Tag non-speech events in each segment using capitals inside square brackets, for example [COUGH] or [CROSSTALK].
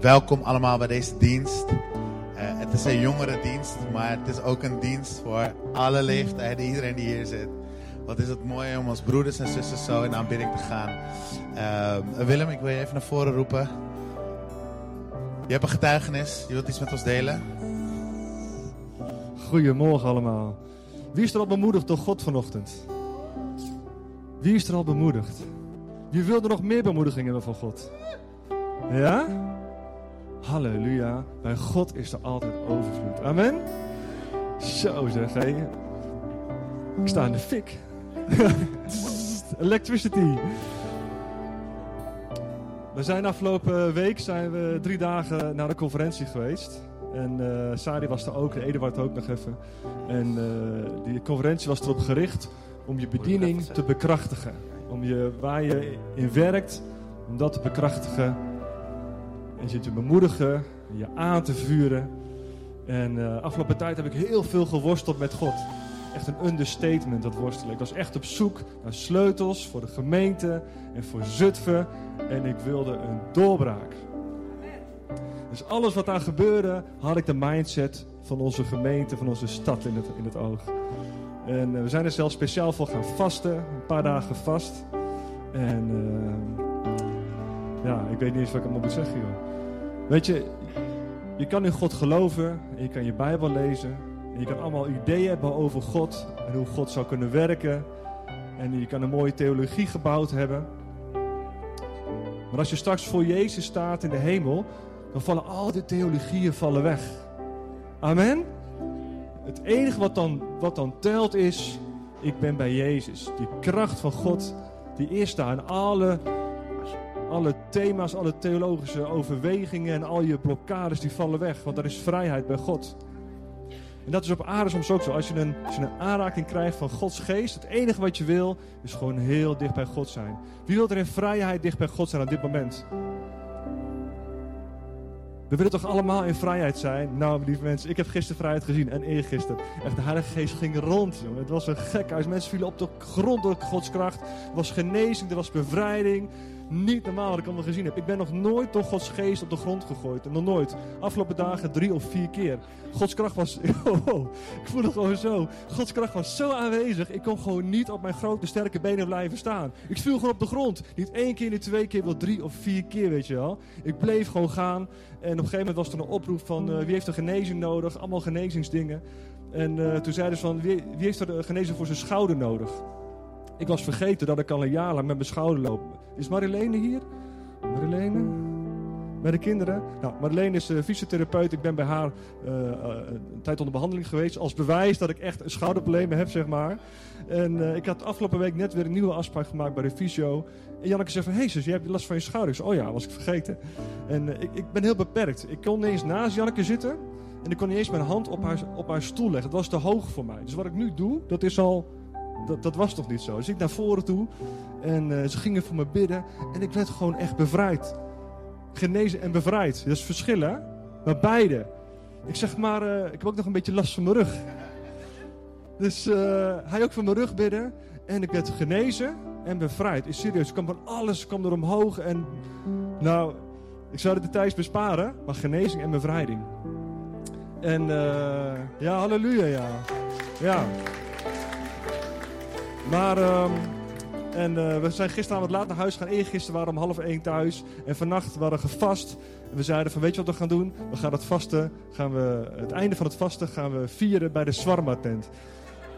welkom allemaal bij deze dienst. Eh, het is een jongerendienst, maar het is ook een dienst voor alle leeftijden, iedereen die hier zit. Wat is het mooi om als broeders en zusters zo in aanbidding te gaan. Eh, Willem, ik wil je even naar voren roepen. Je hebt een getuigenis, je wilt iets met ons delen? Goedemorgen allemaal. Wie is er al bemoedigd door God vanochtend? Wie is er al bemoedigd? Wie wil er nog meer bemoediging hebben van God? Ja? Halleluja. Bij God is er altijd overvloed. Amen? Zo zeg, hé. Ik sta in de fik. [LAUGHS] Electricity. We zijn afgelopen week zijn we drie dagen naar de conferentie geweest. En uh, Sari was er ook, en Eduard ook nog even. En uh, die conferentie was erop gericht om je bediening te bekrachtigen. Om je, waar je in werkt, om dat te bekrachtigen. En je te bemoedigen, je aan te vuren. En uh, afgelopen tijd heb ik heel veel geworsteld met God. Echt een understatement, dat worstelen. Ik was echt op zoek naar sleutels voor de gemeente en voor Zutphen. En ik wilde een doorbraak. Dus alles wat daar gebeurde, had ik de mindset van onze gemeente, van onze stad in het, in het oog. En uh, we zijn er zelfs speciaal voor gaan vasten, een paar dagen vast. En uh, ja, ik weet niet eens wat ik allemaal moet zeggen, joh. Weet je, je kan in God geloven en je kan je Bijbel lezen. En je kan allemaal ideeën hebben over God en hoe God zou kunnen werken. En je kan een mooie theologie gebouwd hebben. Maar als je straks voor Jezus staat in de hemel, dan vallen al die theologieën vallen weg. Amen? Het enige wat dan, wat dan telt is, ik ben bij Jezus. Die kracht van God, die is daar. En alle, alle thema's, alle theologische overwegingen en al je blokkades, die vallen weg. Want er is vrijheid bij God. En dat is op aarde soms ook zo. Als je, een, een aanraking krijgt van Gods geest, het enige wat je wil, is gewoon heel dicht bij God zijn. Wie wil er in vrijheid dicht bij God zijn op dit moment? We willen toch allemaal in vrijheid zijn? Nou, lieve mensen, ik heb gisteren vrijheid gezien en eergisteren. Echt, de Heilige Geest ging rond, jongen. Het was een gek huis. Mensen vielen op de grond door Gods kracht. Er was genezing, er was bevrijding. Niet normaal wat ik allemaal gezien heb. Ik ben nog nooit door Gods geest op de grond gegooid. Nog nooit. Afgelopen dagen drie of vier keer. Gods kracht was... [LAUGHS] Oh, oh, ik voel het gewoon zo. Gods kracht was zo aanwezig. Ik kon gewoon niet op mijn grote sterke benen blijven staan. Ik viel gewoon op de grond. Niet één keer, niet twee keer, wel drie of vier keer, weet je wel. Ik bleef gewoon gaan. En op een gegeven moment was er een oproep van... Uh, wie heeft een genezing nodig? Allemaal genezingsdingen. En uh, toen zeiden ze van... Wie, wie heeft er een genezing voor zijn schouder nodig? Ik was vergeten dat ik al een jaar lang met mijn schouder loop. Is Marilene hier? Marilene? Bij de kinderen? Nou, Marlene is uh, fysiotherapeut. Ik ben bij haar uh, uh, een tijd onder behandeling geweest. Als bewijs dat ik echt een schouderprobleem heb, zeg maar. En ik had afgelopen week net weer een nieuwe afspraak gemaakt bij de fysio. En Janneke zei van, hé hey, zus, je hebt last van je schouder. Ik zei, oh ja, was ik vergeten. En ik, ik, ben heel beperkt. Ik kon niet eens naast Janneke zitten. En ik kon niet eens mijn hand op haar, op haar stoel leggen. Dat was te hoog voor mij. Dus wat ik nu doe, dat is al dat, dat, was toch niet zo? Dus ik naar voren toe en uh, ze gingen voor me bidden en ik werd gewoon echt bevrijd. Genezen en bevrijd. Dat is verschil, hè? Maar beide. Ik zeg maar, uh, ik heb ook nog een beetje last van mijn rug. Dus uh, hij ook van mijn rug bidden en ik werd genezen en bevrijd. Is serieus, kwam van alles kwam er omhoog en nou, ik zou de details besparen, maar genezing en bevrijding. En ja, halleluja, ja. Ja. Maar, um, en uh, we zijn gisteren wat laat naar huis gaan. Eergisteren waren we om half één thuis. En vannacht waren we gevast. En we zeiden van, weet je wat we gaan doen? We gaan het vasten, gaan we, het einde van het vasten gaan we vieren bij de Swarma tent.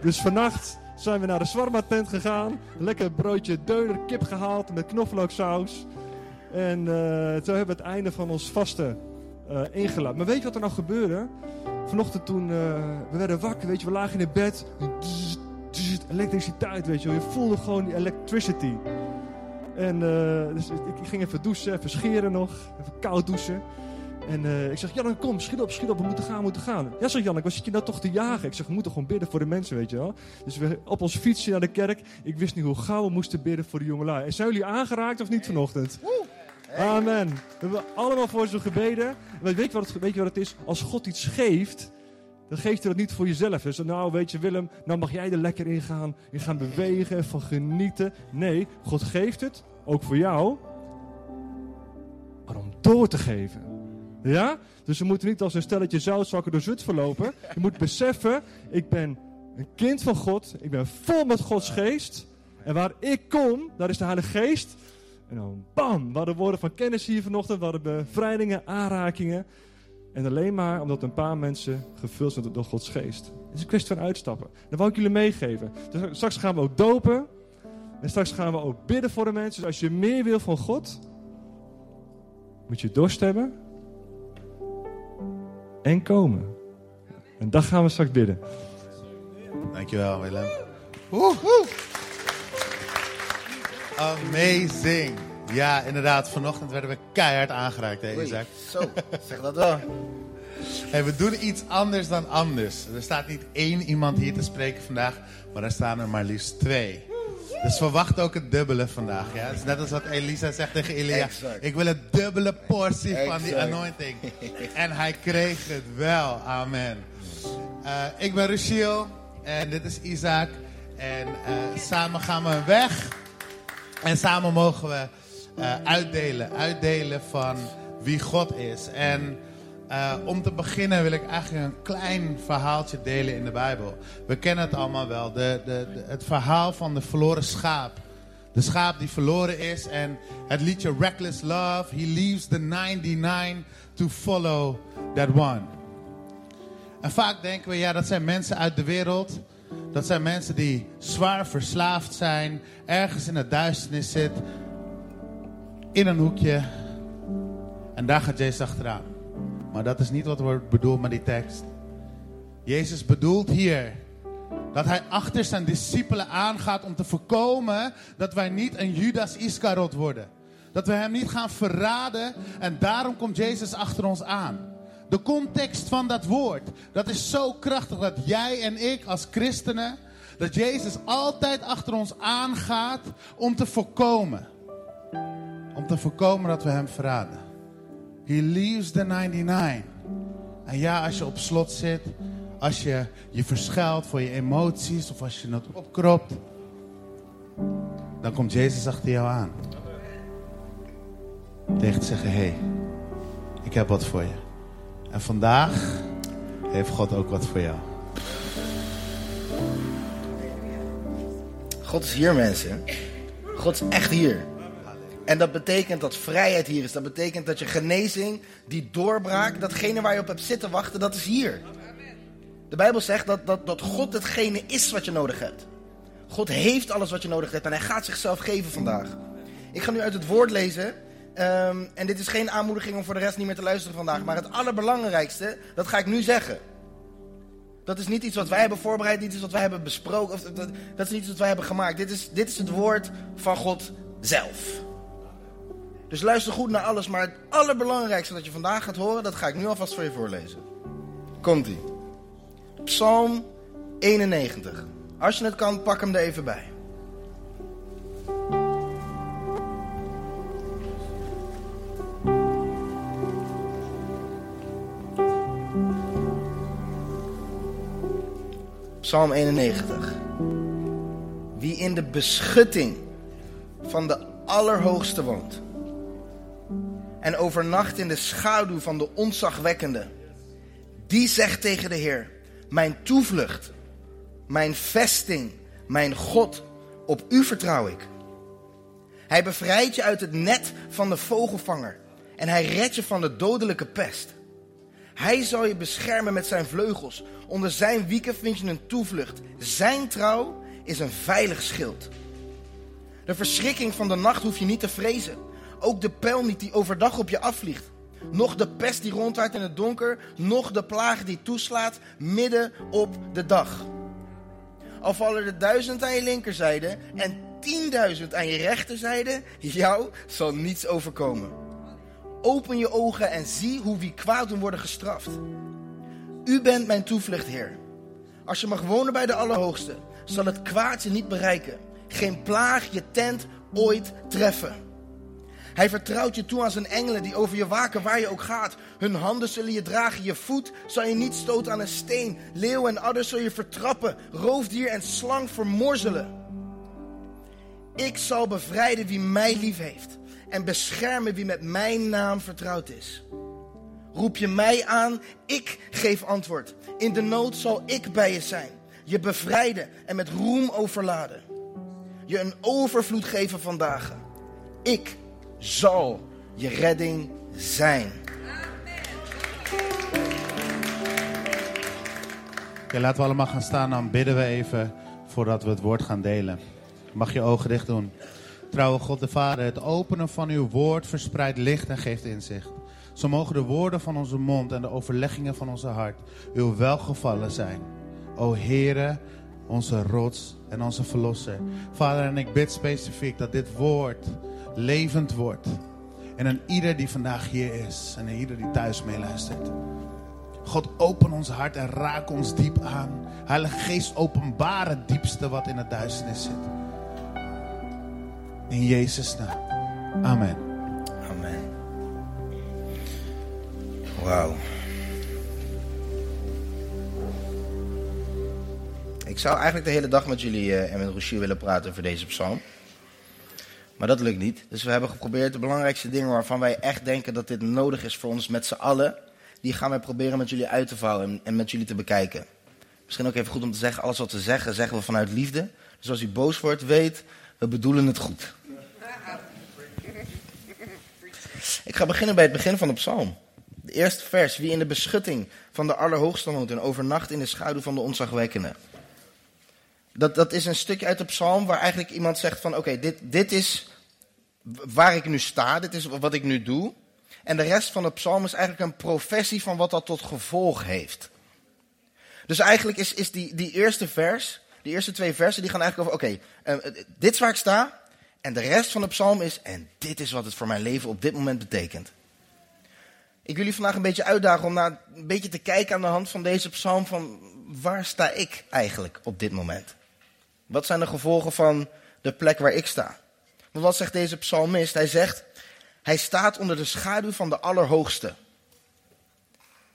Dus vannacht zijn we naar de Swarma tent gegaan. Lekker broodje deuner, kip gehaald met knoflooksaus. En uh, zo hebben we het einde van ons vasten uh, ingelaten. Maar weet je wat er nou gebeurde? Vanochtend toen we werden wakker, weet je, we lagen in het bed elektriciteit, weet je wel. Je voelde gewoon die electricity. En uh, dus ik, ging even douchen, even scheren nog. Even koud douchen. En uh, ik zeg, Jan, kom, schiet op, schiet op, we moeten gaan, we moeten gaan. Ja, zeg Jan, wat zit je nou toch te jagen? Ik zeg, we moeten gewoon bidden voor de mensen, weet je wel. Dus we op ons fietsje naar de kerk. Ik wist niet hoe gauw we moesten bidden voor de jongelui. En zijn jullie aangeraakt of niet vanochtend? Amen. We hebben allemaal voor ze gebeden. Weet je wat het, weet je wat het is? Als God iets geeft, dan geeft hij dat niet voor jezelf. Dus nou, weet je Willem, nou mag jij er lekker in gaan. In gaan bewegen, van genieten. Nee, God geeft het, ook voor jou. Maar om door te geven. Ja? Dus we moeten niet als een stelletje zoutzakken door Zut verlopen. Je moet beseffen, ik ben een kind van God. Ik ben vol met Gods geest. En waar ik kom, daar is de Heilige Geest. En dan bam, we hadden woorden van kennis hier vanochtend. We hadden bevrijdingen, aanrakingen. En alleen maar omdat een paar mensen gevuld zijn door Gods geest. Het is een kwestie van uitstappen. Dat wil ik jullie meegeven. Dus straks gaan we ook dopen. En straks gaan we ook bidden voor de mensen. Dus als je meer wil van God, moet je dorst hebben en komen. En dat gaan we straks bidden. Dankjewel, Willem. Woehoe. Amazing. Ja, inderdaad. Vanochtend werden we keihard aangeraakt, hè, Oei, Isaac? Zo, zeg dat wel. [LAUGHS] Hey, we doen iets anders dan anders. Er staat niet één iemand hier te spreken vandaag, maar er staan er maar liefst twee. Dus verwacht ook het dubbele vandaag. Ja? Het is net als wat Elisa zegt tegen Elia. Exact. Ik wil een dubbele portie van die anointing. En hij kreeg het wel. Amen. Eh, ik ben Ruchiel en dit is Isaac. En eh, samen gaan we weg. En samen mogen we eh, uitdelen. Uitdelen van wie God is. En eh, om te beginnen wil ik eigenlijk een klein verhaaltje delen in de Bijbel. We kennen het allemaal wel. De, de, het verhaal van de verloren schaap. De schaap die verloren is. En het liedje Reckless Love. He leaves the 99 to follow that one. En vaak denken we, ja, dat zijn mensen uit de wereld. Dat zijn mensen die zwaar verslaafd zijn, ergens in de duisternis zit, in een hoekje. En daar gaat Jezus achteraan. Maar dat is niet wat wordt bedoeld met die tekst. Jezus bedoelt hier dat hij achter zijn discipelen aangaat om te voorkomen dat wij niet een Judas Iscariot worden. Dat we hem niet gaan verraden en daarom komt Jezus achter ons aan. De context van dat woord, dat is zo krachtig dat jij en ik als christenen, dat Jezus altijd achter ons aangaat om te voorkomen. Te voorkomen dat we hem verraden. He leaves the 99. En ja, als je op slot zit, als je je verschuilt voor je emoties of als je het opkropt, dan komt Jezus achter jou aan. Tegen te zeggen, hé, hey, ik heb wat voor je. En vandaag heeft God ook wat voor jou. God is hier, mensen. God is echt hier. En dat betekent dat vrijheid hier is. Dat betekent dat je genezing, die doorbraak, datgene waar je op hebt zitten wachten, dat is hier. De Bijbel zegt dat, dat, dat God hetgene is wat je nodig hebt. God heeft alles wat je nodig hebt en hij gaat zichzelf geven vandaag. Ik ga nu uit het woord lezen. ehm, en dit is geen aanmoediging om voor de rest niet meer te luisteren vandaag. Maar het allerbelangrijkste, dat ga ik nu zeggen. Dat is niet iets wat wij hebben voorbereid, niet iets wat wij hebben besproken. Of, dat, dat is niet iets wat wij hebben gemaakt. Dit is, dit is het woord van God zelf. Dus luister goed naar alles. Maar het allerbelangrijkste dat je vandaag gaat horen, dat ga ik nu alvast voor je voorlezen. Komt-ie. Psalm 91. Als je het kan, pak hem er even bij. Psalm 91. Wie in de beschutting van de Allerhoogste woont. En overnacht in de schaduw van de ontzagwekkende. Die zegt tegen de Heer: Mijn toevlucht, mijn vesting, mijn God, op u vertrouw ik. Hij bevrijdt je uit het net van de vogelvanger. En hij redt je van de dodelijke pest. Hij zal je beschermen met zijn vleugels. Onder zijn wieken vind je een toevlucht. Zijn trouw is een veilig schild. De verschrikking van de nacht hoef je niet te vrezen. Ook de pijl niet die overdag op je afvliegt. Nog de pest die rondwaart in het donker. Nog de plaag die toeslaat midden op de dag. Al vallen er duizend aan je linkerzijde en tienduizend aan je rechterzijde. Jou zal niets overkomen. Open je ogen en zie hoe wie kwaad doen worden gestraft. U bent mijn toevlucht, Heer. Als je mag wonen bij de Allerhoogste, zal het kwaad je niet bereiken. Geen plaag je tent ooit treffen. Hij vertrouwt je toe aan zijn engelen die over je waken waar je ook gaat. Hun handen zullen je dragen, je voet zal je niet stoten aan een steen. Leeuw en adder zul je vertrappen, roofdier en slang vermorzelen. Ik zal bevrijden wie mij lief heeft en beschermen wie met mijn naam vertrouwd is. Roep je mij aan, ik geef antwoord. In de nood zal ik bij je zijn. Je bevrijden en met roem overladen. Je een overvloed geven vandaag. Ik zal je redding zijn. Oké, laten we allemaal gaan staan. Dan bidden we even voordat we het woord gaan delen. Mag je ogen dicht doen. Trouwe God de Vader, het openen van uw woord verspreidt licht en geeft inzicht. Zo mogen de woorden van onze mond en de overleggingen van onze hart uw welgevallen zijn. O Heere, onze rots en onze verlosser. Vader, en ik bid specifiek dat dit woord levend wordt. En aan ieder die vandaag hier is en aan ieder die thuis meeluistert. God, open ons hart en raak ons diep aan. Heilige Geest, openbaar het diepste wat in het duisternis zit. In Jezus' naam. Amen. Amen. Wauw. Ik zou eigenlijk de hele dag met jullie eh, en met Rochier willen praten over deze psalm. Maar dat lukt niet. Dus we hebben geprobeerd de belangrijkste dingen waarvan wij echt denken dat dit nodig is voor ons met z'n allen. Die gaan wij proberen met jullie uit te vouwen en, met jullie te bekijken. Misschien ook even goed om te zeggen, alles wat we zeggen, zeggen we vanuit liefde. Dus als u boos wordt, weet, we bedoelen het goed. Ik ga beginnen bij het begin van de psalm. De eerste vers. Wie in de beschutting van de Allerhoogste woont en overnacht in de schaduw van de onzagwekkende. Dat, dat is een stukje uit de psalm waar eigenlijk iemand zegt van oké, dit, dit is waar ik nu sta, dit is wat ik nu doe. En de rest van de psalm is eigenlijk een professie van wat dat tot gevolg heeft. Dus eigenlijk is, is die, die eerste vers, die eerste twee versen, die gaan eigenlijk over oké, eh, dit is waar ik sta. En de rest van de psalm is, en dit is wat het voor mijn leven op dit moment betekent. Ik wil jullie vandaag een beetje uitdagen om naar een beetje te kijken aan de hand van deze psalm van waar sta ik eigenlijk op dit moment? Wat zijn de gevolgen van de plek waar ik sta? Want wat zegt deze psalmist? Hij zegt, hij staat onder de schaduw van de Allerhoogste. Op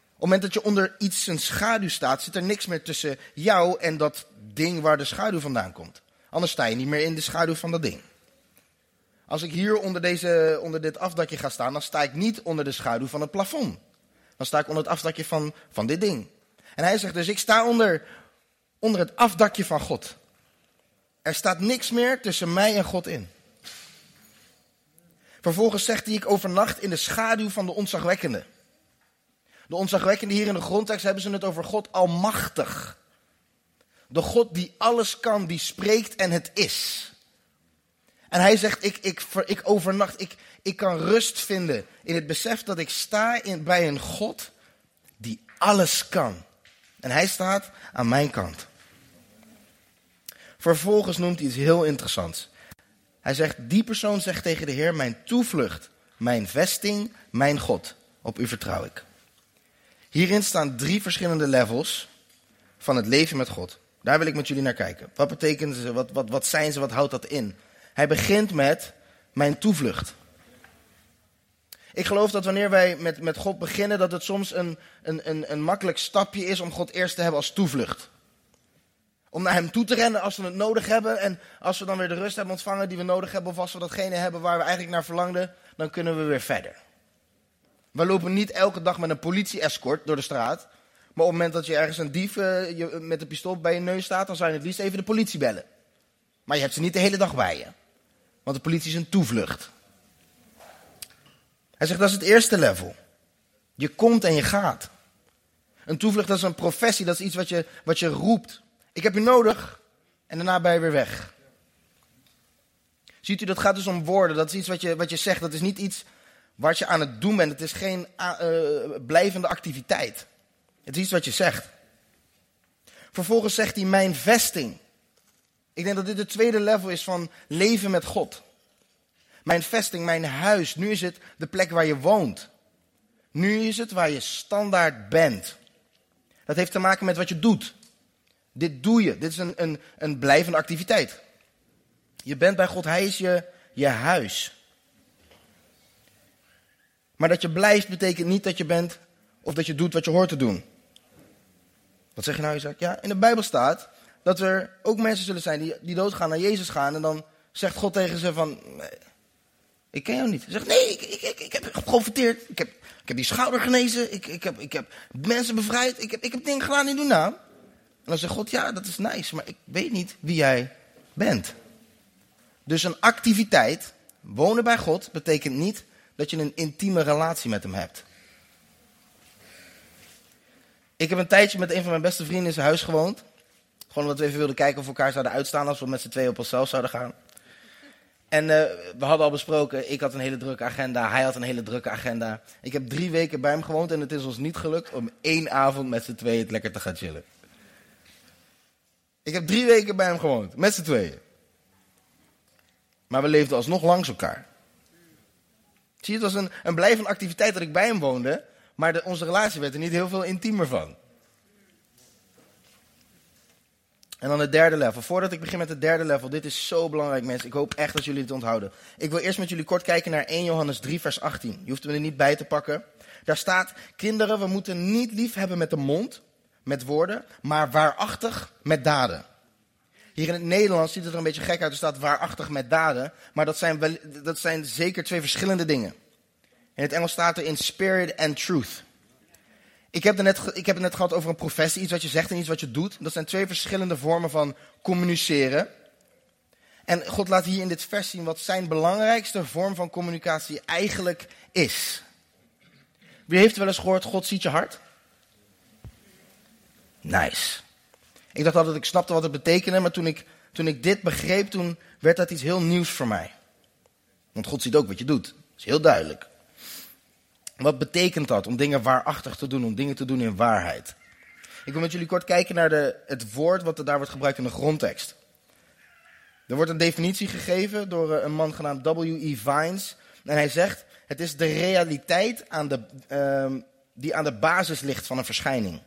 het moment dat je onder iets een schaduw staat, zit er niks meer tussen jou en dat ding waar de schaduw vandaan komt. Anders sta je niet meer in de schaduw van dat ding. Als ik hier onder, deze, onder dit afdakje ga staan, dan sta ik niet onder de schaduw van het plafond. Dan sta ik onder het afdakje van, van dit ding. En hij zegt dus, ik sta onder, onder het afdakje van God. Er staat niks meer tussen mij en God in. Vervolgens zegt hij, ik overnacht in de schaduw van de onzagwekkende. De onzagwekkende hier in de grondtekst hebben ze het over God almachtig. De God die alles kan, die spreekt en het is. En hij zegt, ik, ik, ik overnacht, ik, ik kan rust vinden in het besef dat ik sta in, bij een God die alles kan. En hij staat aan mijn kant. Vervolgens noemt hij iets heel interessants. Hij zegt, die persoon zegt tegen de Heer, mijn toevlucht, mijn vesting, mijn God. Op u vertrouw ik. Hierin staan drie verschillende levels van het leven met God. Daar wil ik met jullie naar kijken. Wat betekenen ze? Wat, wat, wat zijn ze? Wat houdt dat in? Hij begint met mijn toevlucht. Ik geloof dat wanneer wij met, met God beginnen, dat het soms een, een, een, een makkelijk stapje is om God eerst te hebben als toevlucht. Om naar Hem toe te rennen als we het nodig hebben. En als we dan weer de rust hebben ontvangen die we nodig hebben, of als we datgene hebben waar we eigenlijk naar verlangden, dan kunnen we weer verder. We lopen niet elke dag met een politie-escort door de straat. Maar op het moment dat je ergens een dief uh, je, met een pistool bij je neus staat, dan zou je het liefst even de politie bellen. Maar je hebt ze niet de hele dag bij je. Want de politie is een toevlucht. Hij zegt dat is het eerste level. Je komt en je gaat. Een toevlucht dat is een professie, dat is iets wat je, wat je roept. Ik heb u nodig en daarna ben je weer weg. Ziet u, dat gaat dus om woorden. Dat is iets wat je, wat je zegt. Dat is niet iets wat je aan het doen bent. Het is geen uh, blijvende activiteit. Het is iets wat je zegt. Vervolgens zegt hij mijn vesting. Ik denk dat dit het tweede level is van leven met God. Mijn vesting, mijn huis. Nu is het de plek waar je woont. Nu is het waar je standaard bent. Dat heeft te maken met wat je doet. Dit doe je. Dit is een, een, een blijvende activiteit. Je bent bij God, Hij is je, je huis. Maar dat je blijft betekent niet dat je bent of dat je doet wat je hoort te doen. Wat zeg je nou, Isaac? Ja, in de Bijbel staat dat er ook mensen zullen zijn die, die doodgaan naar Jezus gaan. En dan zegt God tegen ze van, Ik ken jou niet. Hij zegt, nee, ik, ik, ik, ik heb geprofiteerd. Ik heb, ik heb die schouder genezen. Ik, ik, heb, ik heb mensen bevrijd. Ik heb, ik heb dingen gedaan in uw naam. En dan zegt God, ja, dat is nice, maar ik weet niet wie jij bent. Dus een activiteit, wonen bij God, betekent niet dat je een intieme relatie met hem hebt. Ik heb een tijdje met een van mijn beste vrienden in zijn huis gewoond. Gewoon omdat we even wilden kijken of we elkaar zouden uitstaan als we met z'n tweeën op onszelf zouden gaan. En uh, we hadden al besproken, ik had een hele drukke agenda, hij had een hele drukke agenda. Ik heb drie weken bij hem gewoond en het is ons niet gelukt om één avond met z'n tweeën het lekker te gaan chillen. Ik heb drie weken bij hem gewoond, met z'n tweeën. Maar we leefden alsnog langs elkaar. Zie het was een, een blijvende activiteit dat ik bij hem woonde, maar onze relatie werd er niet heel veel intiemer van. En dan het derde level. Voordat ik begin met het derde level, dit is zo belangrijk mensen. Ik hoop echt dat jullie het onthouden. Ik wil eerst met jullie kort kijken naar 1 Johannes 3 vers 18. Je hoeft hem er niet bij te pakken. Daar staat, kinderen, we moeten niet lief hebben met de mond, met woorden, maar waarachtig met daden. Hier in het Nederlands ziet het er een beetje gek uit. Er staat waarachtig met daden. Maar dat zijn, wel, dat zijn zeker twee verschillende dingen. In het Engels staat er in spirit and truth. Ik heb, net, ik heb het net gehad over een professie, iets wat je zegt en iets wat je doet. Dat zijn twee verschillende vormen van communiceren. En God laat hier in dit vers zien wat zijn belangrijkste vorm van communicatie eigenlijk is. Wie heeft wel eens gehoord, God ziet je hart? Nice. Ik dacht altijd, ik snapte wat het betekende, maar toen ik, toen ik dit begreep, toen werd dat iets heel nieuws voor mij. Want God ziet ook wat je doet. Dat is heel duidelijk. Wat betekent dat om dingen waarachtig te doen, om dingen te doen in waarheid? Ik wil met jullie kort kijken naar de, het woord wat er daar wordt gebruikt in de grondtekst. Er wordt een definitie gegeven door eh, een man genaamd W.E. Vines. En hij zegt, het is de realiteit aan de, uh, die aan de basis ligt van een verschijning.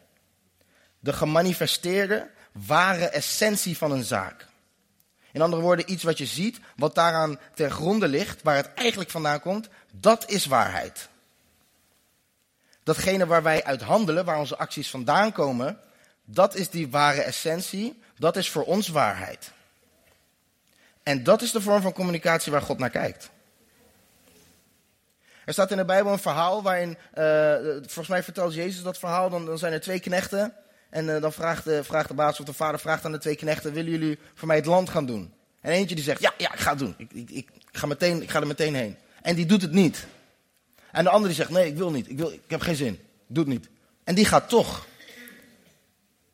De gemanifesteerde, ware essentie van een zaak. In andere woorden, iets wat je ziet, wat daaraan ter gronde ligt, waar het eigenlijk vandaan komt, dat is waarheid. Datgene waar wij uit handelen, waar onze acties vandaan komen, dat is die ware essentie, dat is voor ons waarheid. En dat is de vorm van communicatie waar God naar kijkt. Er staat in de Bijbel een verhaal waarin, uh, volgens mij vertelt Jezus dat verhaal, dan, dan zijn er twee knechten. En uh, dan vraagt de, vraagt de baas of de vader vraagt aan de twee knechten, willen jullie voor mij het land gaan doen? En eentje die zegt, ja, ja, ik ga het doen. Ik, ik, ik, ga, meteen, ik ga er meteen heen. En die doet het niet. En de andere die zegt, nee, ik wil niet. Ik, wil, ik heb geen zin. Ik doe het niet. En die gaat toch.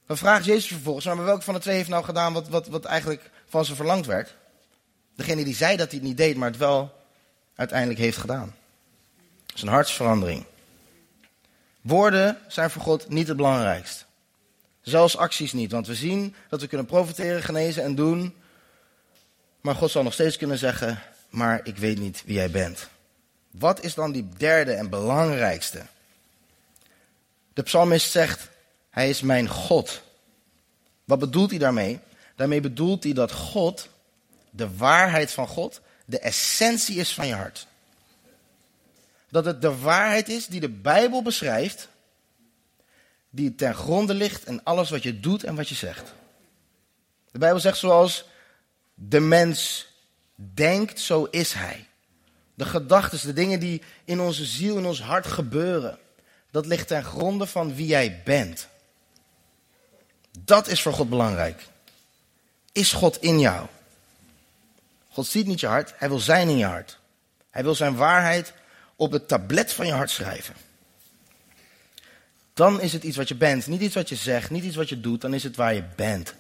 Dan vraagt Jezus vervolgens, maar welke van de twee heeft nou gedaan wat, wat, wat eigenlijk van ze verlangd werd? Degene die zei dat hij het niet deed, maar het wel uiteindelijk heeft gedaan. Dat is een hartsverandering. Woorden zijn voor God niet het belangrijkst. Zelfs acties niet, want we zien dat we kunnen profiteren, genezen en doen. Maar God zal nog steeds kunnen zeggen, maar ik weet niet wie jij bent. Wat is dan die derde en belangrijkste? De psalmist zegt, hij is mijn God. Wat bedoelt hij daarmee? Daarmee bedoelt hij dat God, de waarheid van God, de essentie is van je hart. Dat het de waarheid is die de Bijbel beschrijft, die ten gronde ligt in alles wat je doet en wat je zegt. De Bijbel zegt zoals de mens denkt, zo is hij. De gedachten, de dingen die in onze ziel, in ons hart gebeuren, dat ligt ten gronde van wie jij bent. Dat is voor God belangrijk. Is God in jou? God ziet niet je hart, hij wil zijn in je hart. Hij wil zijn waarheid op het tablet van je hart schrijven. Dan is het iets wat je bent, niet iets wat je zegt, niet iets wat je doet, dan is het waar je bent.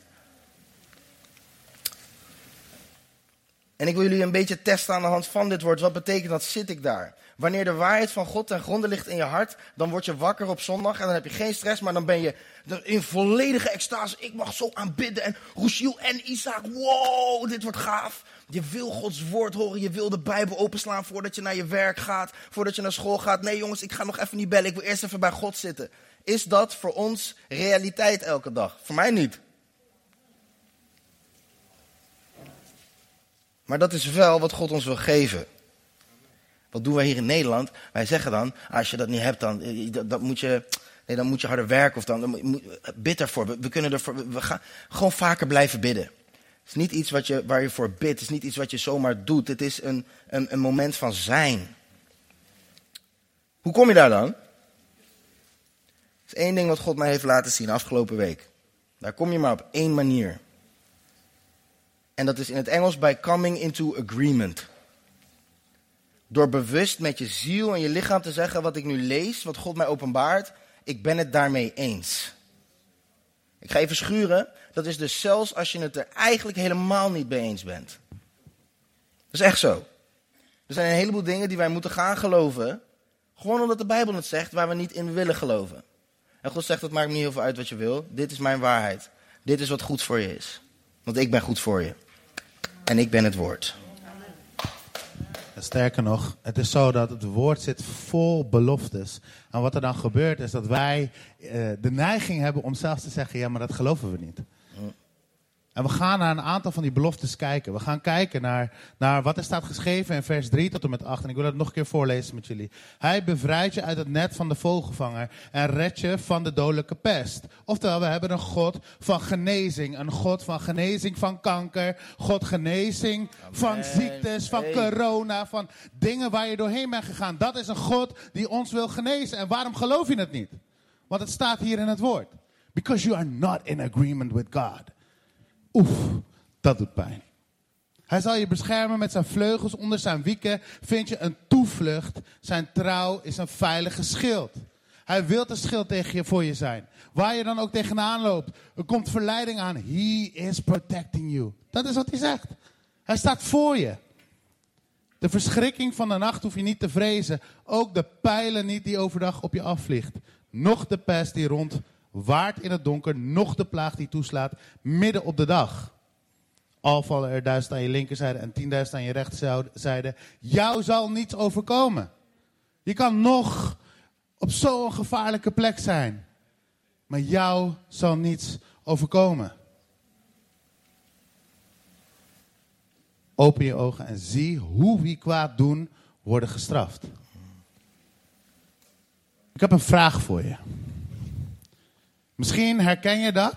En ik wil jullie een beetje testen aan de hand van dit woord. Wat betekent dat? Zit ik daar? Wanneer de waarheid van God ten gronde ligt in je hart, dan word je wakker op zondag en dan heb je geen stress, maar dan ben je in volledige extase. Ik mag zo aanbidden en Roeshiel en Isaac, wow, dit wordt gaaf. Je wil Gods woord horen, je wil de Bijbel openslaan voordat je naar je werk gaat, voordat je naar school gaat. Nee jongens, ik ga nog even niet bellen, ik wil eerst even bij God zitten. Is dat voor ons realiteit elke dag? Voor mij niet. Maar dat is wel wat God ons wil geven. Wat doen wij hier in Nederland? Wij zeggen dan, als je dat niet hebt, dan, eh, dat, moet, je, nee, dan moet je harder werken. Of dan, dan bid ervoor. We, we kunnen ervoor, we gaan gewoon vaker blijven bidden. Het is niet iets wat je, waar je voor bidt. Het is niet iets wat je zomaar doet. Het is een, een, een moment van zijn. Hoe kom je daar dan? Er is één ding wat God mij heeft laten zien afgelopen week. Daar kom je maar op één manier. En dat is in het Engels by coming into agreement. Door bewust met je ziel en je lichaam te zeggen wat ik nu lees, wat God mij openbaart, ik ben het daarmee eens. Ik ga even schuren. Dat is dus zelfs als je het er eigenlijk helemaal niet mee eens bent. Dat is echt zo. Er zijn een heleboel dingen die wij moeten gaan geloven. Gewoon omdat de Bijbel het zegt, waar we niet in willen geloven. En God zegt, het maakt me niet heel veel uit wat je wil. Dit is mijn waarheid. Dit is wat goed voor je is. Want ik ben goed voor je. En ik ben het woord. Sterker nog, het is zo dat het woord zit vol beloftes. En wat er dan gebeurt is dat wij uh, de neiging hebben om zelfs te zeggen, ja maar dat geloven we niet. En we gaan naar een aantal van die beloftes kijken. We gaan kijken naar, naar wat er staat geschreven in vers 3 tot en met 8. En ik wil dat nog een keer voorlezen met jullie. Hij bevrijdt je uit het net van de vogelvanger en redt je van de dodelijke pest. Oftewel, we hebben een God van genezing. Een God van genezing van kanker. God genezing van ziektes, van corona, van dingen waar je doorheen bent gegaan. Dat is een God die ons wil genezen. En waarom geloof je het niet? Want het staat hier in het woord. Because you are not in agreement with God. Oef, dat doet pijn. Hij zal je beschermen met zijn vleugels. Onder zijn wieken vind je een toevlucht. Zijn trouw is een veilige schild. Hij wil een schild tegen je voor je zijn. Waar je dan ook tegenaan loopt. Er komt verleiding aan. He is protecting you. Dat is wat hij zegt. Hij staat voor je. De verschrikking van de nacht hoef je niet te vrezen. Ook de pijlen niet die overdag op je afvliegt. Nog de pest die rond waard in het donker, nog de plaag die toeslaat, midden op de dag. Al vallen er duizend aan je linkerzijde en tienduizend aan je rechterzijde. Jou zal niets overkomen. Je kan nog op zo'n gevaarlijke plek zijn. Maar jou zal niets overkomen. Open je ogen en zie hoe wie kwaad doen worden gestraft. Ik heb een vraag voor je. Misschien herken je dat.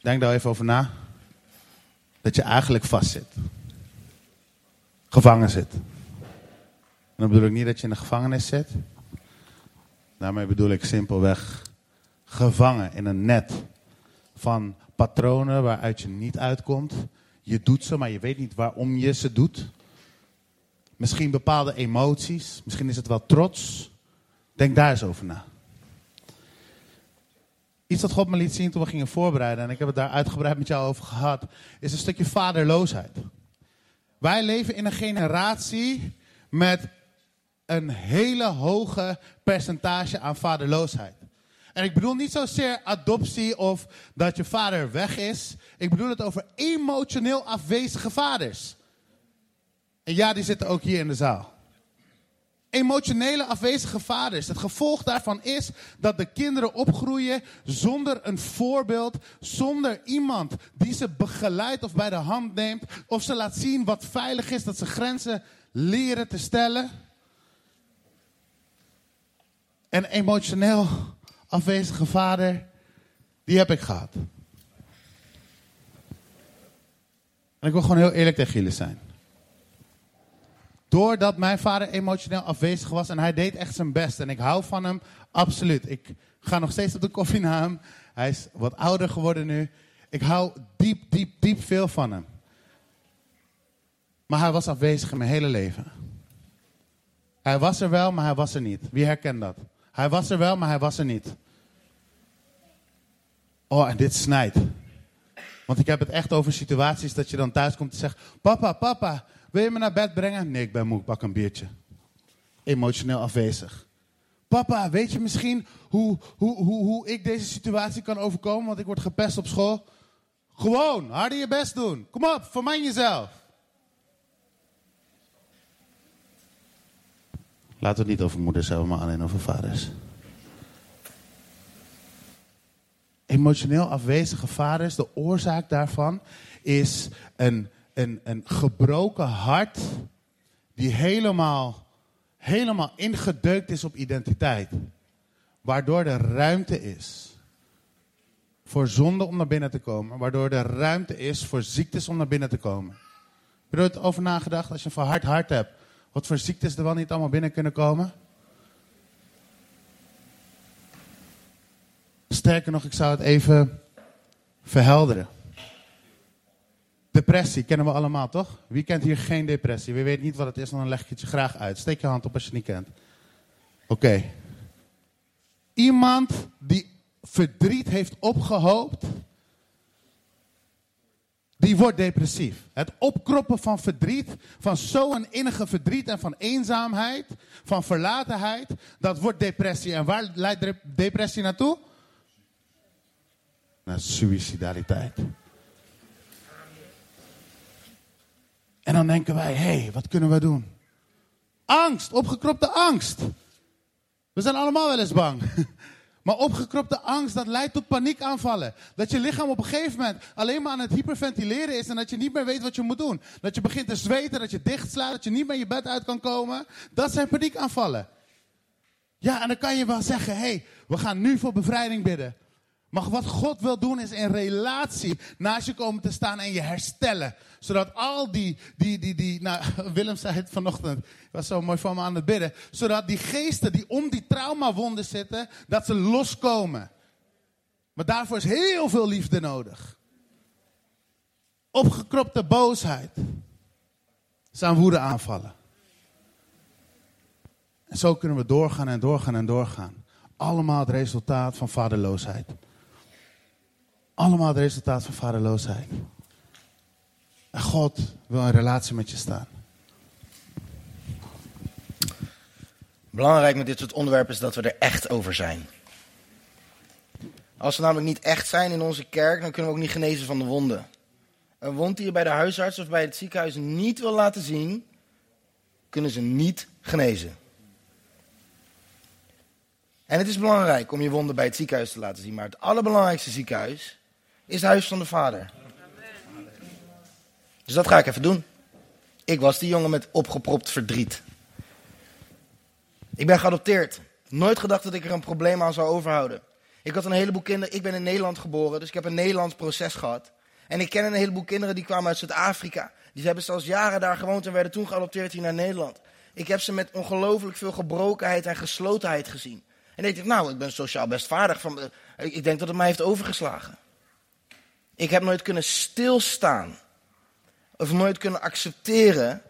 Denk daar even over na. Dat je eigenlijk vast zit. Gevangen zit. En dan bedoel ik niet dat je in de gevangenis zit. Daarmee bedoel ik simpelweg gevangen in een net van patronen waaruit je niet uitkomt. Je doet ze, maar je weet niet waarom je ze doet. Misschien bepaalde emoties. Misschien is het wel trots. Denk daar eens over na. Iets dat God me liet zien toen we gingen voorbereiden, en ik heb het daar uitgebreid met jou over gehad, is een stukje vaderloosheid. Wij leven in een generatie met een hele hoge percentage aan vaderloosheid. En ik bedoel niet zozeer adoptie of dat je vader weg is. Ik bedoel het over emotioneel afwezige vaders. En ja, die zitten ook hier in de zaal emotionele afwezige vaders. Het gevolg daarvan is dat de kinderen opgroeien zonder een voorbeeld, zonder iemand die ze begeleidt of bij de hand neemt, of ze laat zien wat veilig is, dat ze grenzen leren te stellen. Een emotioneel afwezige vader, die heb ik gehad. En ik wil gewoon heel eerlijk tegen jullie zijn. Doordat mijn vader emotioneel afwezig was en hij deed echt zijn best. En ik hou van hem, absoluut. Ik ga nog steeds op de koffie naar hem. Hij is wat ouder geworden nu. Ik hou diep, diep, diep veel van hem. Maar hij was afwezig in mijn hele leven. Hij was er wel, maar hij was er niet. Wie herkent dat? Hij was er wel, maar hij was er niet. Oh, en dit snijdt. Want ik heb het echt over situaties dat je dan thuis komt en zegt: Papa, papa, wil je me naar bed brengen? Nee, ik ben moe, ik pak een biertje. Emotioneel afwezig. Papa, weet je misschien hoe, hoe, hoe, hoe ik deze situatie kan overkomen? Want ik word gepest op school. Gewoon, harder je best doen. Kom op, verman jezelf. Laten we het niet over moeders hebben, maar alleen over vaders. Emotioneel afwezige vaders, de oorzaak daarvan is een een, een gebroken hart die helemaal, helemaal ingedeukt is op identiteit. Waardoor er ruimte is voor zonde om naar binnen te komen. Waardoor er ruimte is voor ziektes om naar binnen te komen. Heb je er over nagedacht als je een verhard hart hebt? Wat voor ziektes er wel niet allemaal binnen kunnen komen? Sterker nog, ik zou het even verhelderen. Depressie kennen we allemaal, toch? Wie kent hier geen depressie? Wie weet niet wat het is, dan leg ik het je graag uit. Steek je hand op als je het niet kent. Oké. Iemand die verdriet heeft opgehoopt, die wordt depressief. Het opkroppen van verdriet, van zo'n innige verdriet en van eenzaamheid, van verlatenheid, dat wordt depressie. En waar leidt depressie naartoe? Naar suicidaliteit. Dan denken wij, hé, hey, wat kunnen we doen? Angst, opgekropte angst. We zijn allemaal wel eens bang. [LAUGHS] Maar opgekropte angst, dat leidt tot paniekaanvallen. Dat je lichaam op een gegeven moment alleen maar aan het hyperventileren is en dat je niet meer weet wat je moet doen. Dat je begint te zweten, dat je dichtslaat, dat je niet meer je bed uit kan komen. Dat zijn paniekaanvallen. Ja, en dan kan je wel zeggen, hé, hey, we gaan nu voor bevrijding bidden. Maar wat God wil doen is in relatie naast je komen te staan en je herstellen. Zodat al die, die, die, die nou, [LAUGHS] Willem zei het vanochtend, was zo mooi van me aan het bidden. Zodat die geesten die om die traumawonden zitten, dat ze loskomen. Maar daarvoor is heel veel liefde nodig. Opgekropte boosheid. Zijn woede aanvallen. En zo kunnen we doorgaan en doorgaan en doorgaan. Allemaal het resultaat van vaderloosheid. Allemaal het resultaat van vaderloosheid. En God wil een relatie met je staan. Belangrijk met dit soort onderwerpen is dat we er echt over zijn. Als we namelijk niet echt zijn in onze kerk, dan kunnen we ook niet genezen van de wonden. Een wond die je bij de huisarts of bij het ziekenhuis niet wil laten zien, kunnen ze niet genezen. En het is belangrijk om je wonden bij het ziekenhuis te laten zien, maar het allerbelangrijkste ziekenhuis is huis van de Vader. Dus dat ga ik even doen. Ik was die jongen met opgepropt verdriet. Ik ben geadopteerd. Nooit gedacht dat ik er een probleem aan zou overhouden. Ik had een heleboel kinderen. Ik ben in Nederland geboren, dus ik heb een Nederlands proces gehad. En ik ken een heleboel kinderen die kwamen uit Zuid-Afrika. Die hebben zelfs jaren daar gewoond en werden toen geadopteerd hier naar Nederland. Ik heb ze met ongelooflijk veel gebrokenheid en geslotenheid gezien. En ik dacht, nou, ik ben sociaal best vaardig. Van, ik denk dat het mij heeft overgeslagen. Ik heb nooit kunnen stilstaan. Of nooit kunnen accepteren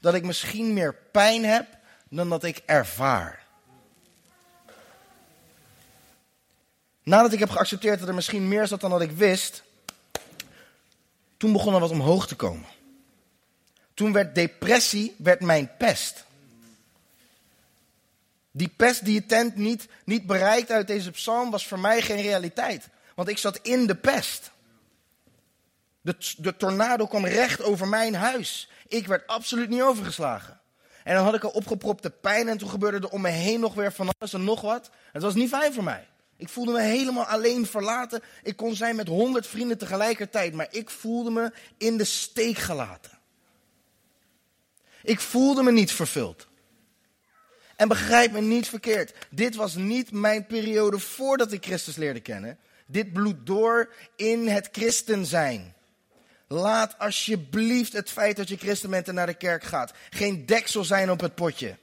dat ik misschien meer pijn heb dan dat ik ervaar. Nadat ik heb geaccepteerd dat er misschien meer zat dan dat ik wist, toen begon er wat omhoog te komen. Toen werd depressie werd mijn pest. Die pest die je tent niet, niet bereikt uit deze psalm was voor mij geen realiteit. Want ik zat in de pest. De, de tornado kwam recht over mijn huis. Ik werd absoluut niet overgeslagen. En dan had ik een opgepropte pijn en toen gebeurde er om me heen nog weer van alles en nog wat. Het was niet fijn voor mij. Ik voelde me helemaal alleen verlaten. Ik kon zijn met honderd vrienden tegelijkertijd, maar ik voelde me in de steek gelaten. Ik voelde me niet vervuld. En begrijp me niet verkeerd. Dit was niet mijn periode voordat ik Christus leerde kennen. Dit bloedt door in het christen zijn. Laat alsjeblieft het feit dat je christen bent en naar de kerk gaat geen deksel zijn op het potje.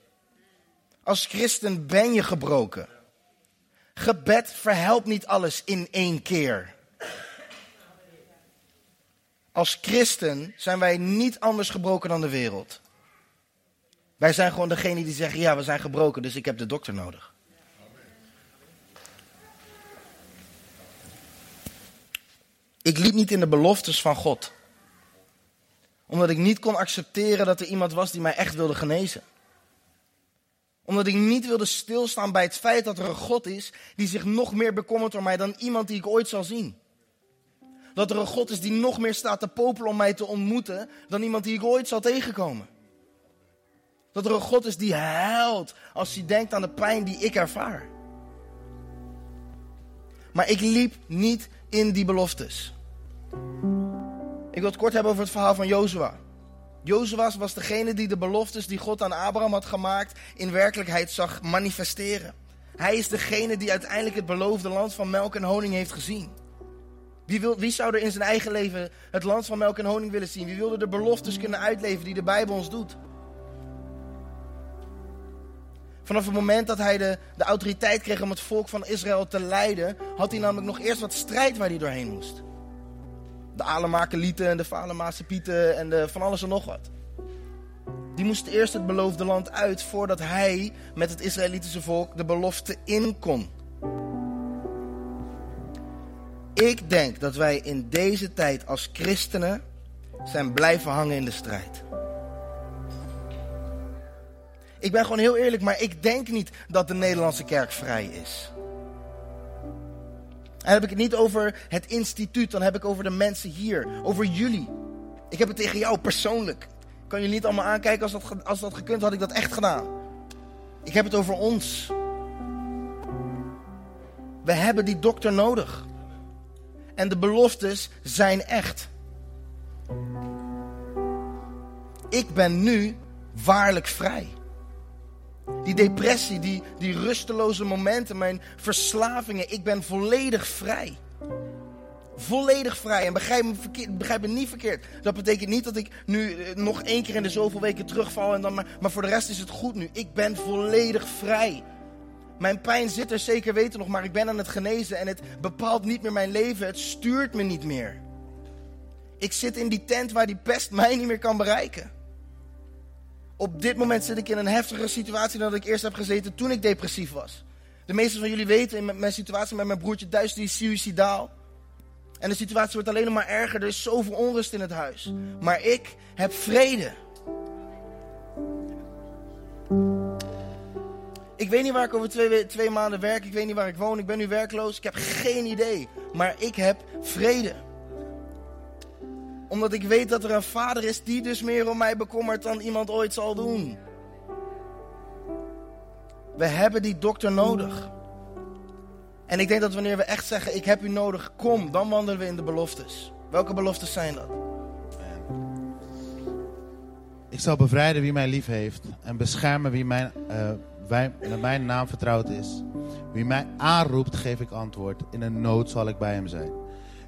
Als christen ben je gebroken. Gebed verhelpt niet alles in één keer. Als christen zijn wij niet anders gebroken dan de wereld. Wij zijn gewoon degene die zeggen: ja, we zijn gebroken, dus ik heb de dokter nodig. Ik liep niet in de beloftes van God omdat ik niet kon accepteren dat er iemand was die mij echt wilde genezen. Omdat ik niet wilde stilstaan bij het feit dat er een God is die zich nog meer bekommert om mij dan iemand die ik ooit zal zien. Dat er een God is die nog meer staat te popelen om mij te ontmoeten dan iemand die ik ooit zal tegenkomen. Dat er een God is die huilt als hij denkt aan de pijn die ik ervaar. Maar ik liep niet in die beloftes. Ik wil het kort hebben over het verhaal van Jozua. Jozua was degene die de beloftes die God aan Abraham had gemaakt in werkelijkheid zag manifesteren. Hij is degene die uiteindelijk het beloofde land van melk en honing heeft gezien. Wie, wil, wie zou er in zijn eigen leven het land van melk en honing willen zien? Wie wilde de beloftes kunnen uitleven die de Bijbel ons doet? Vanaf het moment dat hij de, de autoriteit kreeg om het volk van Israël te leiden, had hij namelijk nog eerst wat strijd waar hij doorheen moest. De Alemakelieten en de Falemaanse Pieten en de, van alles en nog wat. Die moesten eerst het beloofde land uit voordat hij met het Israëlitische volk de belofte in kon. Ik denk dat wij in deze tijd als christenen zijn blijven hangen in de strijd. Ik ben gewoon heel eerlijk, maar ik denk niet dat de Nederlandse kerk vrij is. Dan heb ik het niet over het instituut, dan heb ik over de mensen hier, over jullie. Ik heb het tegen jou persoonlijk. Kan jullie niet allemaal aankijken als dat, als dat gekund had ik dat echt gedaan. Ik heb het over ons. We hebben die dokter nodig. En de beloftes zijn echt. Ik ben nu waarlijk vrij. Die depressie, die, die rusteloze momenten, mijn verslavingen. Ik ben volledig vrij. Volledig vrij. En begrijp me, niet verkeerd. Dat betekent niet dat ik nu eh, nog één keer in de zoveel weken terugval. En dan maar, maar voor de rest is het goed nu. Ik ben volledig vrij. Mijn pijn zit er zeker weten nog, maar ik ben aan het genezen. En het bepaalt niet meer mijn leven. Het stuurt me niet meer. Ik zit in die tent waar die pest mij niet meer kan bereiken. Op dit moment zit ik in een heftigere situatie dan dat ik eerst heb gezeten toen ik depressief was. De meeste van jullie weten in mijn situatie met mijn broertje thuis, die is suicidaal. En de situatie wordt alleen nog maar erger. Er is zoveel onrust in het huis. Maar ik heb vrede. Ik weet niet waar ik over twee, twee maanden werk. Ik weet niet waar ik woon. Ik ben nu werkloos. Ik heb geen idee. Maar ik heb vrede omdat ik weet dat er een vader is die dus meer om mij bekommert dan iemand ooit zal doen. We hebben die dokter nodig. En ik denk dat wanneer we echt zeggen, ik heb u nodig, kom, dan wandelen we in de beloftes. Welke beloftes zijn dat? Ik zal bevrijden wie mij lief heeft en beschermen wie mijn, uh, wij, naar mijn naam vertrouwd is. Wie mij aanroept, geef ik antwoord. In een nood zal ik bij hem zijn.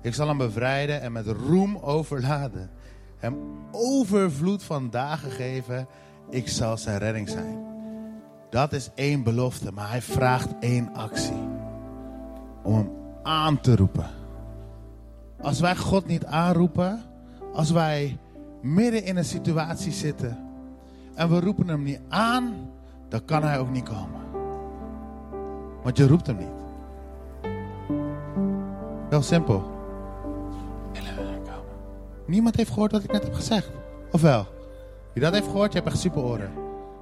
Ik zal hem bevrijden en met roem overladen. Hem overvloed van dagen geven. Ik zal zijn redding zijn. Dat is één belofte, maar hij vraagt één actie. Om hem aan te roepen. Als wij God niet aanroepen, als wij midden in een situatie zitten en we roepen hem niet aan, dan kan hij ook niet komen. Want je roept hem niet. Heel simpel. Niemand heeft gehoord wat ik net heb gezegd. Of wel? Wie dat heeft gehoord, je hebt echt super oren.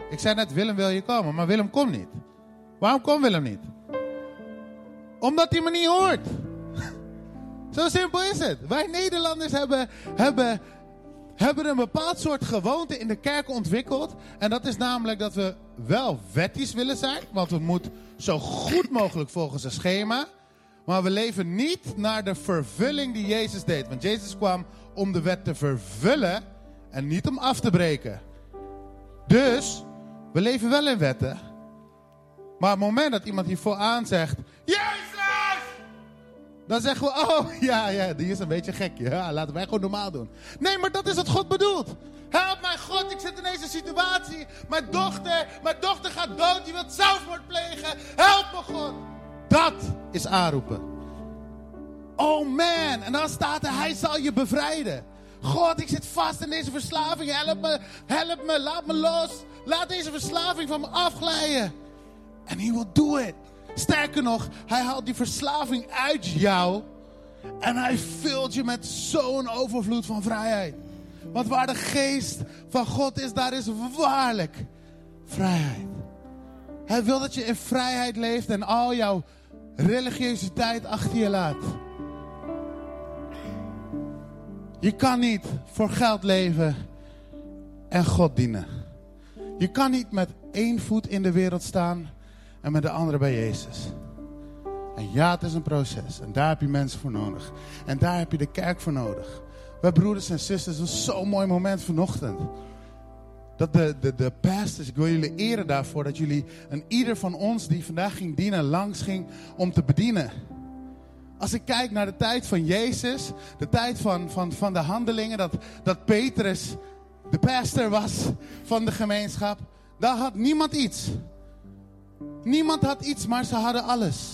Ik zei net, Willem wil je komen, maar Willem komt niet. Waarom komt Willem niet? Omdat hij me niet hoort. [LAUGHS] Zo simpel is het. Wij Nederlanders hebben, hebben, hebben een bepaald soort gewoonte in de kerk ontwikkeld. En dat is namelijk dat we wel wettisch willen zijn. Want we moeten zo goed mogelijk volgens een schema. Maar we leven niet naar de vervulling die Jezus deed. Want Jezus kwam om de wet te vervullen en niet om af te breken. Dus, we leven wel in wetten. Maar op het moment dat iemand hier vooraan zegt: Jezus! Dan zeggen we: Oh [LAUGHS] ja, ja, die is een beetje gek. Ja, laten wij gewoon normaal doen. Nee, maar dat is wat God bedoelt. Help mij, God, ik zit in deze situatie. Mijn dochter, mijn dochter gaat dood. Die wil zelfmoord plegen. Help me, God. Dat is aanroepen. Oh man, en dan staat er, hij zal je bevrijden. God, ik zit vast in deze verslaving. Help me, help me, laat me los. Laat deze verslaving van me afglijden. En he will do it. Sterker nog, hij haalt die verslaving uit jou. En hij vult je met zo'n overvloed van vrijheid. Want waar de geest van God is, daar is waarlijk vrijheid. Hij wil dat je in vrijheid leeft en al jouw religiositeit achter je laat. Je kan niet voor geld leven en God dienen. Je kan niet met één voet in de wereld staan en met de andere bij Jezus. En ja, het is een proces. En daar heb je mensen voor nodig. En daar heb je de kerk voor nodig. Wij broeders en zusters, het was zo'n mooi moment vanochtend. Dat de, de, de pastors, ik wil jullie eren daarvoor dat jullie en ieder van ons die vandaag ging dienen, langs ging om te bedienen. Als ik kijk naar de tijd van Jezus, de tijd van, van, van de handelingen, dat, dat Petrus de pastor was van de gemeenschap, daar had niemand iets. Niemand had iets, maar ze hadden alles.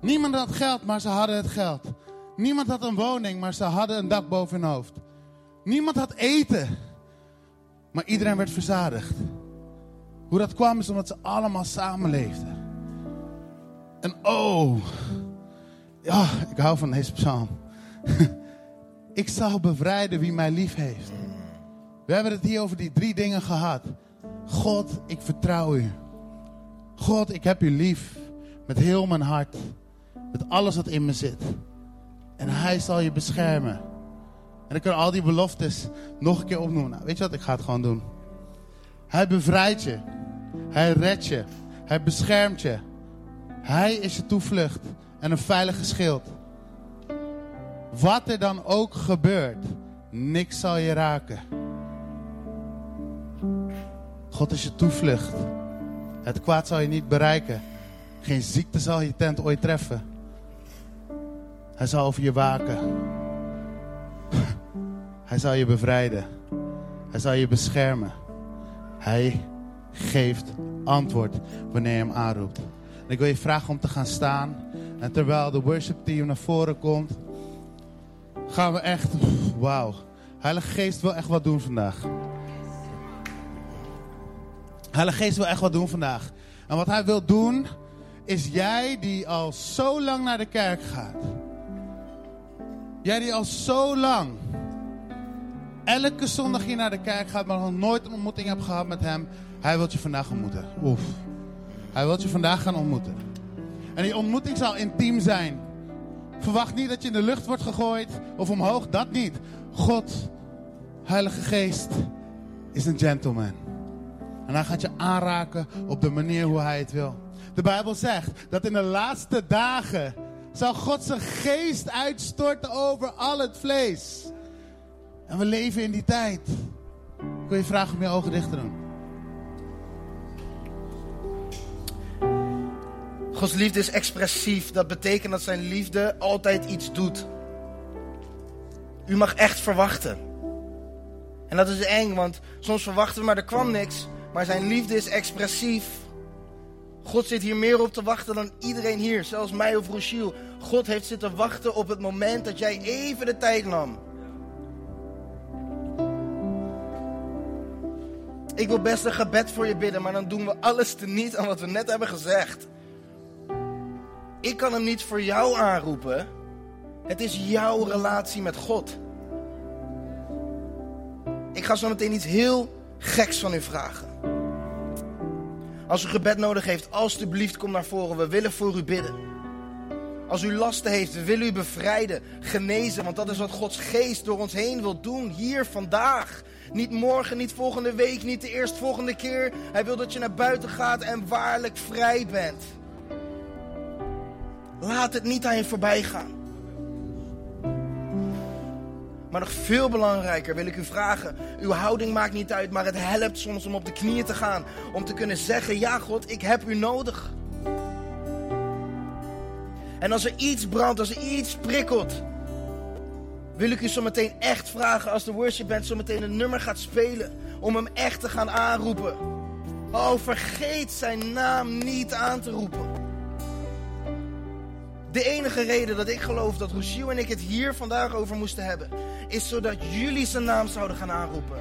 Niemand had geld, maar ze hadden het geld. Niemand had een woning, maar ze hadden een dak boven hun hoofd. Niemand had eten, maar iedereen werd verzadigd. Hoe dat kwam is omdat ze allemaal samenleefden. En oh, ja, ik hou van deze psalm. [LAUGHS] ik zal bevrijden wie mij lief heeft. We hebben het hier over die drie dingen gehad. God, ik vertrouw u. God, ik heb u lief. Met heel mijn hart. Met alles wat in me zit. En hij zal je beschermen. En ik kan al die beloftes nog een keer opnoemen. Nou, weet je wat, ik ga het gewoon doen. Hij bevrijdt je. Hij redt je. Hij beschermt je. Hij is je toevlucht en een veilige schild. Wat er dan ook gebeurt, niks zal je raken. God is je toevlucht. Het kwaad zal je niet bereiken. Geen ziekte zal je tent ooit treffen. Hij zal over je waken. Hij zal je bevrijden. Hij zal je beschermen. Hij geeft antwoord wanneer je hem aanroept. En ik wil je vragen om te gaan staan. En terwijl de worship team naar voren komt, gaan we echt. Wauw. Heilige Geest wil echt wat doen vandaag. Heilige Geest wil echt wat doen vandaag. En wat hij wil doen, is jij die al zo lang naar de kerk gaat. Jij die al zo lang elke zondag hier naar de kerk gaat, maar nog nooit een ontmoeting hebt gehad met hem. Hij wil je vandaag ontmoeten. Oef. Hij wil je vandaag gaan ontmoeten. En die ontmoeting zal intiem zijn. Verwacht niet dat je in de lucht wordt gegooid of omhoog, dat niet. God, Heilige Geest, is een gentleman. En hij gaat je aanraken op de manier hoe hij het wil. De Bijbel zegt dat in de laatste dagen zal God zijn geest uitstorten over al het vlees. En we leven in die tijd. Wil je vragen om je ogen dicht doen. Gods liefde is expressief. Dat betekent dat zijn liefde altijd iets doet. U mag echt verwachten. En dat is eng, want soms verwachten we, maar er kwam niks. Maar zijn liefde is expressief. God zit hier meer op te wachten dan iedereen hier, zelfs mij of Rochiel. God heeft zitten wachten op het moment dat jij even de tijd nam. Ik wil best een gebed voor je bidden, maar dan doen we alles teniet aan wat we net hebben gezegd. Ik kan hem niet voor jou aanroepen. Het is jouw relatie met God. Ik ga zo meteen iets heel geks van u vragen. Als u gebed nodig heeft, alstublieft kom naar voren. We willen voor u bidden. Als u lasten heeft, we willen u bevrijden, genezen. Want dat is wat Gods geest door ons heen wil doen, hier vandaag. Niet morgen, niet volgende week, niet de eerstvolgende keer. Hij wil dat je naar buiten gaat en waarlijk vrij bent. Laat het niet aan je voorbij gaan. Maar nog veel belangrijker wil ik u vragen. Uw houding maakt niet uit, maar het helpt soms om op de knieën te gaan. Om te kunnen zeggen, ja God, ik heb u nodig. En als er iets brandt, als er iets prikkelt, wil ik u zo meteen echt vragen als de worship band zo meteen een nummer gaat spelen. Om hem echt te gaan aanroepen. Oh, vergeet zijn naam niet aan te roepen. De enige reden dat ik geloof dat Rogiel en ik het hier vandaag over moesten hebben, is zodat jullie zijn naam zouden gaan aanroepen.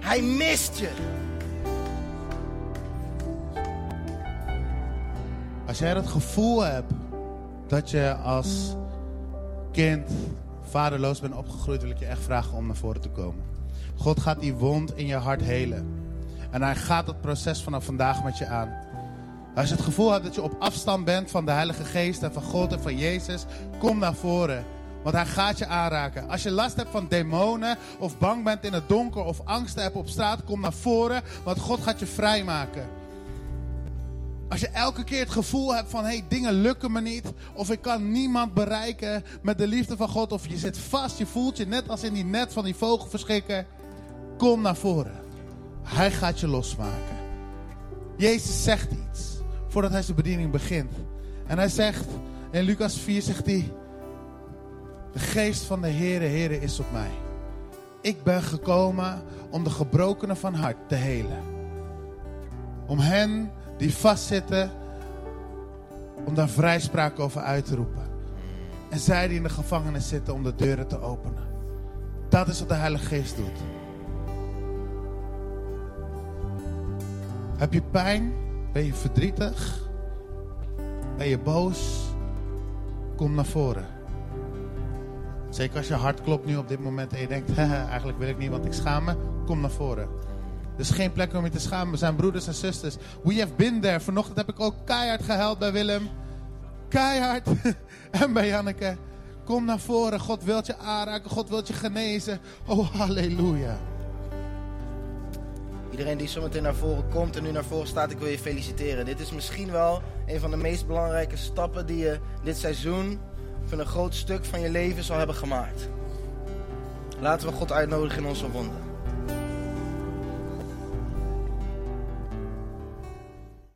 Hij mist je. Als jij het gevoel hebt dat je als kind vaderloos bent opgegroeid, wil ik je echt vragen om naar voren te komen. God gaat die wond in je hart helen. En hij gaat het proces vanaf vandaag met je aan. Als je het gevoel hebt dat je op afstand bent van de Heilige Geest en van God en van Jezus, kom naar voren. Want hij gaat je aanraken. Als je last hebt van demonen of bang bent in het donker of angst hebt op straat, kom naar voren. Want God gaat je vrijmaken. Als je elke keer het gevoel hebt van hey, dingen lukken me niet. Of ik kan niemand bereiken met de liefde van God. Of je zit vast, je voelt je net als in die net van die vogelverschrikker. Kom naar voren. Hij gaat je losmaken. Jezus zegt iets voordat hij zijn bediening begint. En hij zegt In Lucas 4 zegt hij: De geest van de Heere, Heere is op mij. Ik ben gekomen om de gebrokenen van hart te helen. Om hen die vastzitten, om daar vrijspraak over uit te roepen. En zij die in de gevangenis zitten, om de deuren te openen. Dat is wat de Heilige Geest doet. Heb je pijn? Ben je verdrietig? Ben je boos? Kom naar voren. Zeker als je hart klopt nu op dit moment en je denkt, [LAUGHS] "Haha, eigenlijk wil ik niet, want ik schaam me. Kom naar voren. Is geen plek om je te schamen. We zijn broeders en zusters. We have been there. Vanochtend heb ik ook keihard gehuild bij Willem. Keihard. [LAUGHS] en bij Janneke. Kom naar voren. God wilt je aanraken. God wilt je genezen. Oh, halleluja. Iedereen die zometeen naar voren komt en nu naar voren staat, ik wil je feliciteren. Dit is misschien wel een van de meest belangrijke stappen die je dit seizoen van een groot stuk van je leven zal hebben gemaakt. Laten we God uitnodigen in onze wonden.